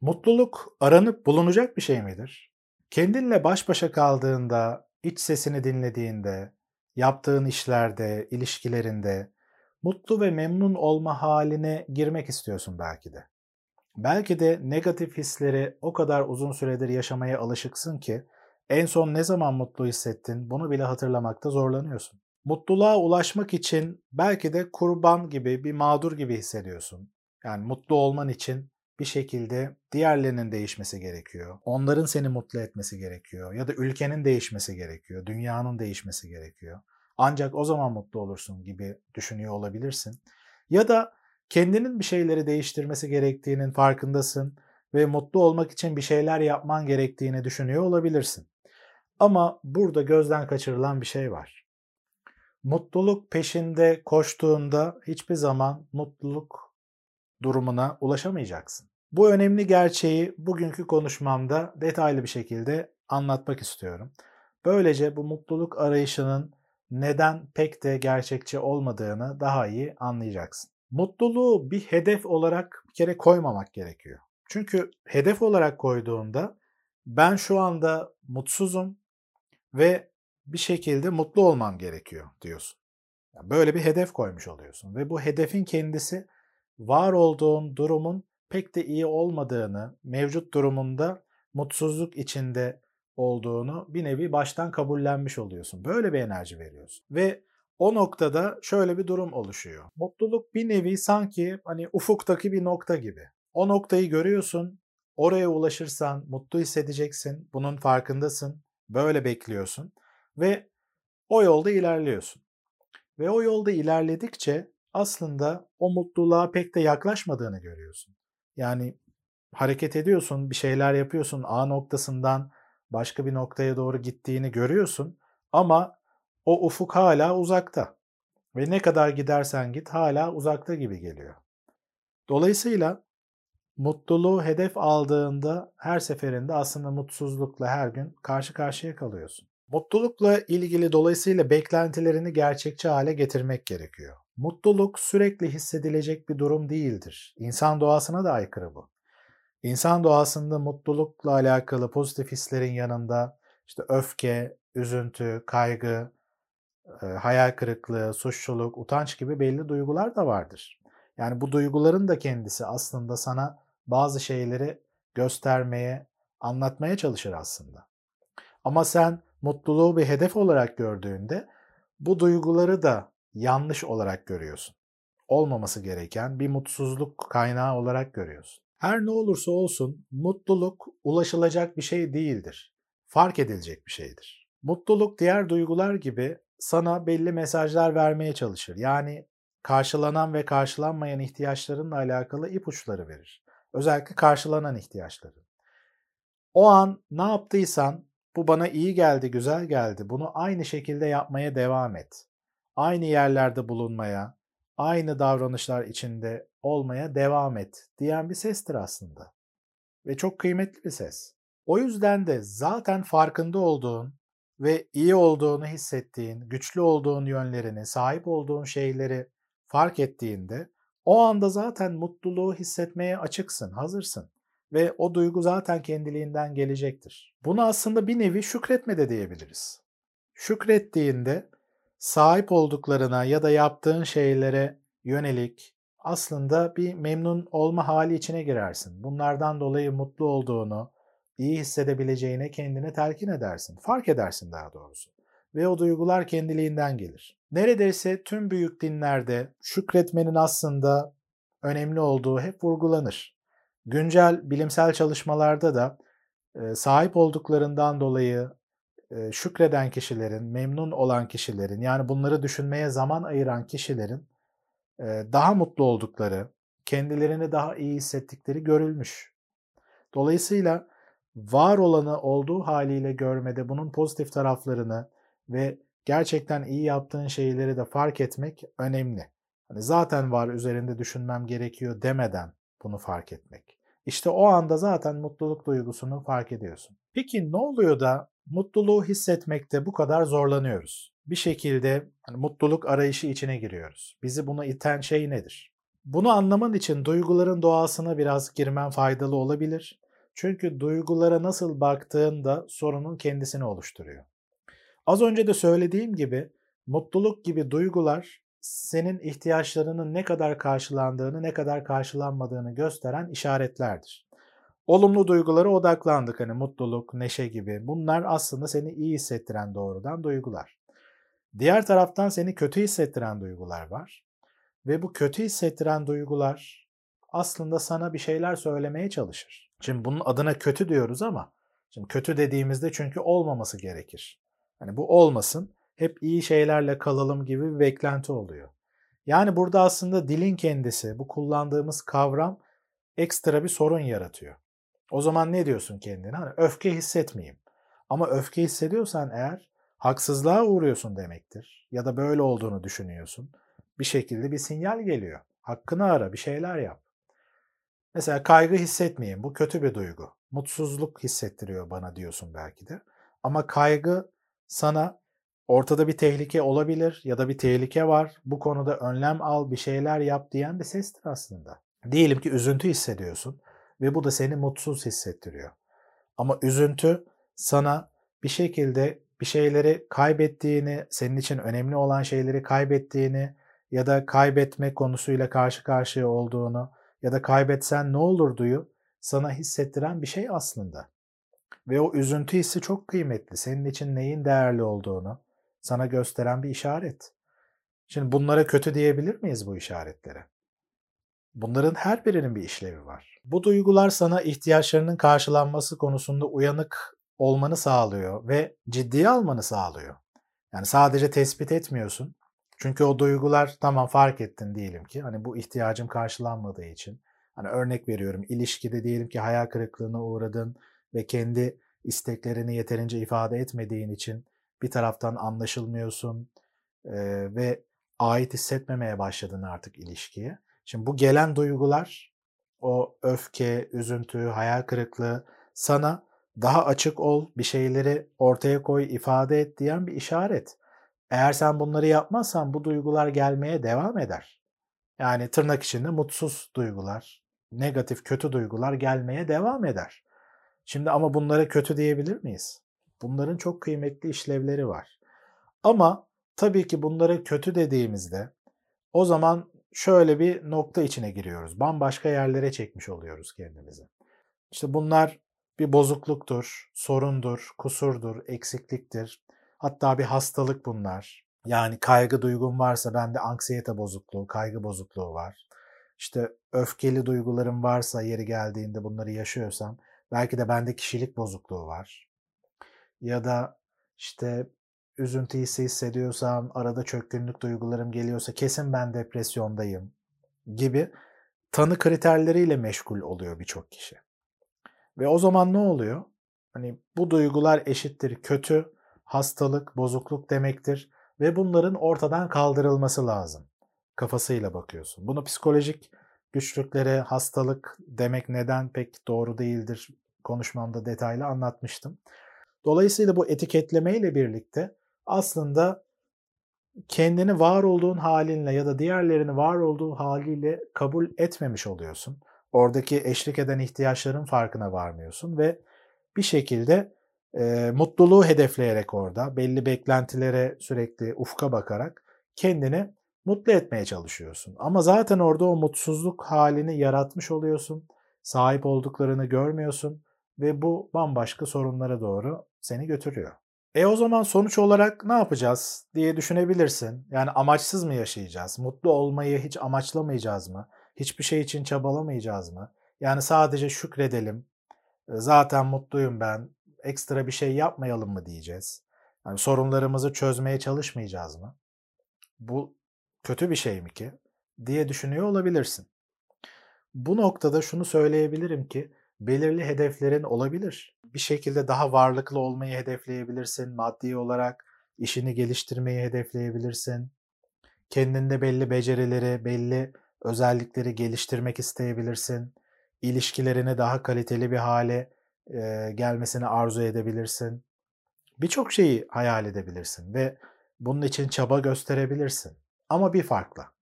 Mutluluk aranıp bulunacak bir şey midir? Kendinle baş başa kaldığında, iç sesini dinlediğinde, yaptığın işlerde, ilişkilerinde mutlu ve memnun olma haline girmek istiyorsun belki de. Belki de negatif hisleri o kadar uzun süredir yaşamaya alışıksın ki en son ne zaman mutlu hissettin bunu bile hatırlamakta zorlanıyorsun. Mutluluğa ulaşmak için belki de kurban gibi, bir mağdur gibi hissediyorsun. Yani mutlu olman için bir şekilde diğerlerinin değişmesi gerekiyor. Onların seni mutlu etmesi gerekiyor. Ya da ülkenin değişmesi gerekiyor. Dünyanın değişmesi gerekiyor. Ancak o zaman mutlu olursun gibi düşünüyor olabilirsin. Ya da kendinin bir şeyleri değiştirmesi gerektiğinin farkındasın ve mutlu olmak için bir şeyler yapman gerektiğini düşünüyor olabilirsin. Ama burada gözden kaçırılan bir şey var. Mutluluk peşinde koştuğunda hiçbir zaman mutluluk durumuna ulaşamayacaksın. Bu önemli gerçeği bugünkü konuşmamda detaylı bir şekilde anlatmak istiyorum. Böylece bu mutluluk arayışının neden pek de gerçekçi olmadığını daha iyi anlayacaksın. Mutluluğu bir hedef olarak bir kere koymamak gerekiyor. Çünkü hedef olarak koyduğunda ben şu anda mutsuzum ve bir şekilde mutlu olmam gerekiyor diyorsun. Böyle bir hedef koymuş oluyorsun ve bu hedefin kendisi var olduğun durumun pek de iyi olmadığını, mevcut durumunda mutsuzluk içinde olduğunu bir nevi baştan kabullenmiş oluyorsun. Böyle bir enerji veriyorsun. Ve o noktada şöyle bir durum oluşuyor. Mutluluk bir nevi sanki hani ufuktaki bir nokta gibi. O noktayı görüyorsun, oraya ulaşırsan mutlu hissedeceksin, bunun farkındasın, böyle bekliyorsun ve o yolda ilerliyorsun. Ve o yolda ilerledikçe aslında o mutluluğa pek de yaklaşmadığını görüyorsun. Yani hareket ediyorsun, bir şeyler yapıyorsun, A noktasından başka bir noktaya doğru gittiğini görüyorsun ama o ufuk hala uzakta. Ve ne kadar gidersen git hala uzakta gibi geliyor. Dolayısıyla mutluluğu hedef aldığında her seferinde aslında mutsuzlukla her gün karşı karşıya kalıyorsun. Mutlulukla ilgili dolayısıyla beklentilerini gerçekçi hale getirmek gerekiyor. Mutluluk sürekli hissedilecek bir durum değildir. İnsan doğasına da aykırı bu. İnsan doğasında mutlulukla alakalı pozitif hislerin yanında işte öfke, üzüntü, kaygı, e, hayal kırıklığı, suçluluk, utanç gibi belli duygular da vardır. Yani bu duyguların da kendisi aslında sana bazı şeyleri göstermeye, anlatmaya çalışır aslında. Ama sen mutluluğu bir hedef olarak gördüğünde bu duyguları da yanlış olarak görüyorsun. Olmaması gereken bir mutsuzluk kaynağı olarak görüyorsun. Her ne olursa olsun mutluluk ulaşılacak bir şey değildir. Fark edilecek bir şeydir. Mutluluk diğer duygular gibi sana belli mesajlar vermeye çalışır. Yani karşılanan ve karşılanmayan ihtiyaçlarınla alakalı ipuçları verir. Özellikle karşılanan ihtiyaçları. O an ne yaptıysan bu bana iyi geldi, güzel geldi. Bunu aynı şekilde yapmaya devam et. Aynı yerlerde bulunmaya, aynı davranışlar içinde olmaya devam et diyen bir sestir aslında. Ve çok kıymetli bir ses. O yüzden de zaten farkında olduğun ve iyi olduğunu hissettiğin, güçlü olduğun yönlerini, sahip olduğun şeyleri fark ettiğinde o anda zaten mutluluğu hissetmeye açıksın, hazırsın ve o duygu zaten kendiliğinden gelecektir. Bunu aslında bir nevi şükretme de diyebiliriz. Şükrettiğinde sahip olduklarına ya da yaptığın şeylere yönelik aslında bir memnun olma hali içine girersin. Bunlardan dolayı mutlu olduğunu, iyi hissedebileceğine kendine telkin edersin. Fark edersin daha doğrusu. Ve o duygular kendiliğinden gelir. Neredeyse tüm büyük dinlerde şükretmenin aslında önemli olduğu hep vurgulanır. Güncel bilimsel çalışmalarda da sahip olduklarından dolayı şükreden kişilerin, memnun olan kişilerin yani bunları düşünmeye zaman ayıran kişilerin daha mutlu oldukları, kendilerini daha iyi hissettikleri görülmüş. Dolayısıyla var olanı olduğu haliyle görmede bunun pozitif taraflarını ve gerçekten iyi yaptığın şeyleri de fark etmek önemli. Hani zaten var üzerinde düşünmem gerekiyor demeden bunu fark etmek. İşte o anda zaten mutluluk duygusunu fark ediyorsun. Peki ne oluyor da mutluluğu hissetmekte bu kadar zorlanıyoruz? Bir şekilde hani mutluluk arayışı içine giriyoruz. Bizi buna iten şey nedir? Bunu anlaman için duyguların doğasına biraz girmen faydalı olabilir. Çünkü duygulara nasıl baktığında sorunun kendisini oluşturuyor. Az önce de söylediğim gibi mutluluk gibi duygular senin ihtiyaçlarının ne kadar karşılandığını, ne kadar karşılanmadığını gösteren işaretlerdir. Olumlu duygulara odaklandık hani mutluluk, neşe gibi. Bunlar aslında seni iyi hissettiren doğrudan duygular. Diğer taraftan seni kötü hissettiren duygular var. Ve bu kötü hissettiren duygular aslında sana bir şeyler söylemeye çalışır. Şimdi bunun adına kötü diyoruz ama şimdi kötü dediğimizde çünkü olmaması gerekir. Hani bu olmasın, hep iyi şeylerle kalalım gibi bir beklenti oluyor. Yani burada aslında dilin kendisi, bu kullandığımız kavram ekstra bir sorun yaratıyor. O zaman ne diyorsun kendine? Hani öfke hissetmeyeyim. Ama öfke hissediyorsan eğer haksızlığa uğruyorsun demektir. Ya da böyle olduğunu düşünüyorsun. Bir şekilde bir sinyal geliyor. Hakkını ara, bir şeyler yap. Mesela kaygı hissetmeyeyim. Bu kötü bir duygu. Mutsuzluk hissettiriyor bana diyorsun belki de. Ama kaygı sana ortada bir tehlike olabilir ya da bir tehlike var. Bu konuda önlem al, bir şeyler yap diyen bir sestir aslında. Diyelim ki üzüntü hissediyorsun ve bu da seni mutsuz hissettiriyor. Ama üzüntü sana bir şekilde bir şeyleri kaybettiğini, senin için önemli olan şeyleri kaybettiğini ya da kaybetme konusuyla karşı karşıya olduğunu ya da kaybetsen ne olurduyu sana hissettiren bir şey aslında. Ve o üzüntü hissi çok kıymetli. Senin için neyin değerli olduğunu sana gösteren bir işaret. Şimdi bunlara kötü diyebilir miyiz bu işaretlere? Bunların her birinin bir işlevi var. Bu duygular sana ihtiyaçlarının karşılanması konusunda uyanık olmanı sağlıyor ve ciddiye almanı sağlıyor. Yani sadece tespit etmiyorsun. Çünkü o duygular tamam fark ettin diyelim ki hani bu ihtiyacım karşılanmadığı için. Hani örnek veriyorum ilişkide diyelim ki hayal kırıklığına uğradın ve kendi isteklerini yeterince ifade etmediğin için bir taraftan anlaşılmıyorsun e, ve ait hissetmemeye başladın artık ilişkiye. Şimdi bu gelen duygular o öfke, üzüntü, hayal kırıklığı sana daha açık ol, bir şeyleri ortaya koy, ifade et diyen bir işaret. Eğer sen bunları yapmazsan bu duygular gelmeye devam eder. Yani tırnak içinde mutsuz duygular, negatif, kötü duygular gelmeye devam eder. Şimdi ama bunlara kötü diyebilir miyiz? Bunların çok kıymetli işlevleri var. Ama tabii ki bunları kötü dediğimizde o zaman şöyle bir nokta içine giriyoruz. Bambaşka yerlere çekmiş oluyoruz kendimizi. İşte bunlar bir bozukluktur, sorundur, kusurdur, eksikliktir. Hatta bir hastalık bunlar. Yani kaygı duygun varsa bende anksiyete bozukluğu, kaygı bozukluğu var. İşte öfkeli duygularım varsa yeri geldiğinde bunları yaşıyorsam belki de bende kişilik bozukluğu var. Ya da işte üzüntü hissi hissediyorsam, arada çökkünlük duygularım geliyorsa kesin ben depresyondayım gibi tanı kriterleriyle meşgul oluyor birçok kişi. Ve o zaman ne oluyor? Hani bu duygular eşittir kötü, hastalık, bozukluk demektir ve bunların ortadan kaldırılması lazım. Kafasıyla bakıyorsun. Bunu psikolojik güçlüklere hastalık demek neden pek doğru değildir konuşmamda detaylı anlatmıştım. Dolayısıyla bu etiketlemeyle birlikte aslında kendini var olduğun halinle ya da diğerlerini var olduğu haliyle kabul etmemiş oluyorsun. Oradaki eşlik eden ihtiyaçların farkına varmıyorsun ve bir şekilde e, mutluluğu hedefleyerek orada belli beklentilere sürekli ufka bakarak kendini mutlu etmeye çalışıyorsun. Ama zaten orada o mutsuzluk halini yaratmış oluyorsun. Sahip olduklarını görmüyorsun ve bu bambaşka sorunlara doğru seni götürüyor. E o zaman sonuç olarak ne yapacağız diye düşünebilirsin. Yani amaçsız mı yaşayacağız? Mutlu olmayı hiç amaçlamayacağız mı? Hiçbir şey için çabalamayacağız mı? Yani sadece şükredelim. Zaten mutluyum ben. Ekstra bir şey yapmayalım mı diyeceğiz? Yani sorunlarımızı çözmeye çalışmayacağız mı? Bu kötü bir şey mi ki? diye düşünüyor olabilirsin. Bu noktada şunu söyleyebilirim ki belirli hedeflerin olabilir. Bir şekilde daha varlıklı olmayı hedefleyebilirsin. Maddi olarak işini geliştirmeyi hedefleyebilirsin. Kendinde belli becerileri, belli özellikleri geliştirmek isteyebilirsin. İlişkilerini daha kaliteli bir hale e, gelmesini arzu edebilirsin. Birçok şeyi hayal edebilirsin ve bunun için çaba gösterebilirsin. Ama bir farkla.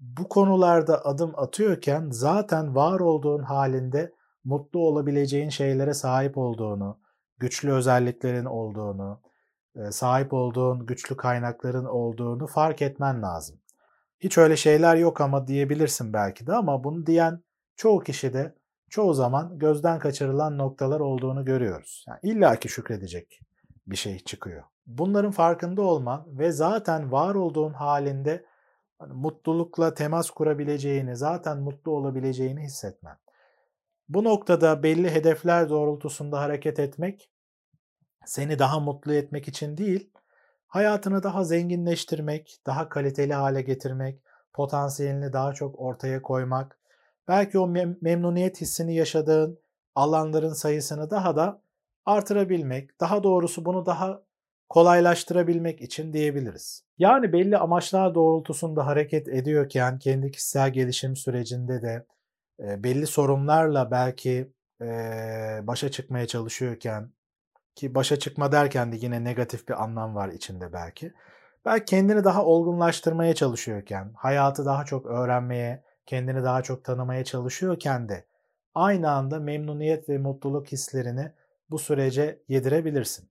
bu konularda adım atıyorken zaten var olduğun halinde mutlu olabileceğin şeylere sahip olduğunu, güçlü özelliklerin olduğunu, sahip olduğun güçlü kaynakların olduğunu fark etmen lazım. Hiç öyle şeyler yok ama diyebilirsin belki de ama bunu diyen çoğu kişi de çoğu zaman gözden kaçırılan noktalar olduğunu görüyoruz. Yani İlla ki şükredecek bir şey çıkıyor. Bunların farkında olman ve zaten var olduğun halinde hani mutlulukla temas kurabileceğini, zaten mutlu olabileceğini hissetmen. Bu noktada belli hedefler doğrultusunda hareket etmek seni daha mutlu etmek için değil, hayatını daha zenginleştirmek, daha kaliteli hale getirmek, potansiyelini daha çok ortaya koymak, belki o mem- memnuniyet hissini yaşadığın alanların sayısını daha da artırabilmek, daha doğrusu bunu daha kolaylaştırabilmek için diyebiliriz. Yani belli amaçlar doğrultusunda hareket ediyorken kendi kişisel gelişim sürecinde de belli sorunlarla belki başa çıkmaya çalışıyorken ki başa çıkma derken de yine negatif bir anlam var içinde belki. Belki kendini daha olgunlaştırmaya çalışıyorken, hayatı daha çok öğrenmeye, kendini daha çok tanımaya çalışıyorken de aynı anda memnuniyet ve mutluluk hislerini bu sürece yedirebilirsin.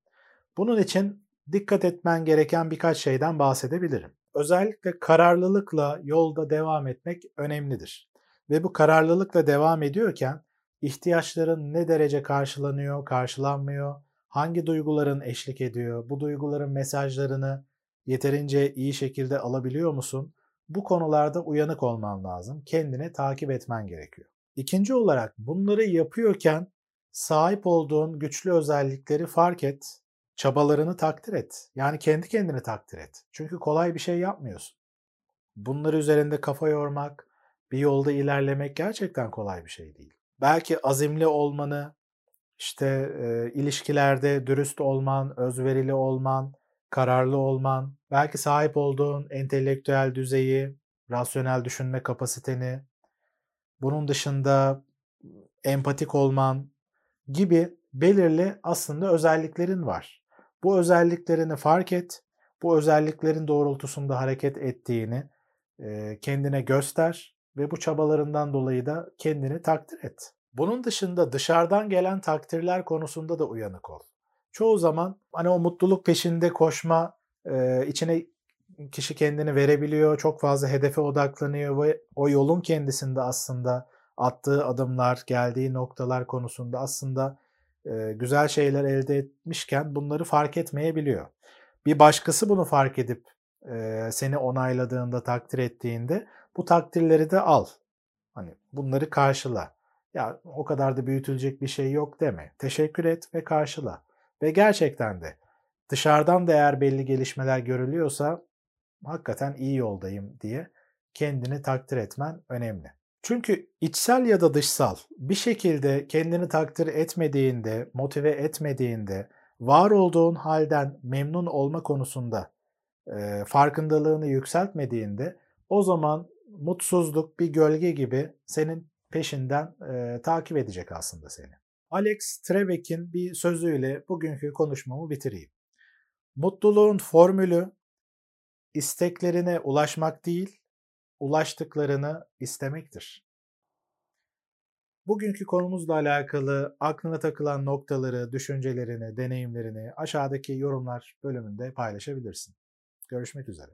Bunun için dikkat etmen gereken birkaç şeyden bahsedebilirim. Özellikle kararlılıkla yolda devam etmek önemlidir. Ve bu kararlılıkla devam ediyorken ihtiyaçların ne derece karşılanıyor, karşılanmıyor, hangi duyguların eşlik ediyor, bu duyguların mesajlarını yeterince iyi şekilde alabiliyor musun? Bu konularda uyanık olman lazım. Kendini takip etmen gerekiyor. İkinci olarak bunları yapıyorken sahip olduğun güçlü özellikleri fark et, çabalarını takdir et. Yani kendi kendini takdir et. Çünkü kolay bir şey yapmıyorsun. Bunları üzerinde kafa yormak, bir yolda ilerlemek gerçekten kolay bir şey değil. Belki azimli olmanı, işte e, ilişkilerde dürüst olman, özverili olman, kararlı olman, belki sahip olduğun entelektüel düzeyi, rasyonel düşünme kapasiteni, bunun dışında empatik olman gibi belirli aslında özelliklerin var. Bu özelliklerini fark et, bu özelliklerin doğrultusunda hareket ettiğini e, kendine göster ve bu çabalarından dolayı da kendini takdir et. Bunun dışında dışarıdan gelen takdirler konusunda da uyanık ol. Çoğu zaman hani o mutluluk peşinde koşma e, içine kişi kendini verebiliyor, çok fazla hedefe odaklanıyor ve o yolun kendisinde aslında attığı adımlar, geldiği noktalar konusunda aslında e, güzel şeyler elde etmişken bunları fark etmeyebiliyor. Bir başkası bunu fark edip e, seni onayladığında, takdir ettiğinde bu takdirleri de al. Hani bunları karşıla. Ya o kadar da büyütülecek bir şey yok deme. Teşekkür et ve karşıla. Ve gerçekten de dışarıdan da eğer belli gelişmeler görülüyorsa hakikaten iyi yoldayım diye kendini takdir etmen önemli. Çünkü içsel ya da dışsal bir şekilde kendini takdir etmediğinde, motive etmediğinde, var olduğun halden memnun olma konusunda e, farkındalığını yükseltmediğinde o zaman mutsuzluk bir gölge gibi senin peşinden e, takip edecek aslında seni. Alex Trebek'in bir sözüyle bugünkü konuşmamı bitireyim. Mutluluğun formülü isteklerine ulaşmak değil, ulaştıklarını istemektir. Bugünkü konumuzla alakalı aklına takılan noktaları, düşüncelerini, deneyimlerini aşağıdaki yorumlar bölümünde paylaşabilirsin. Görüşmek üzere.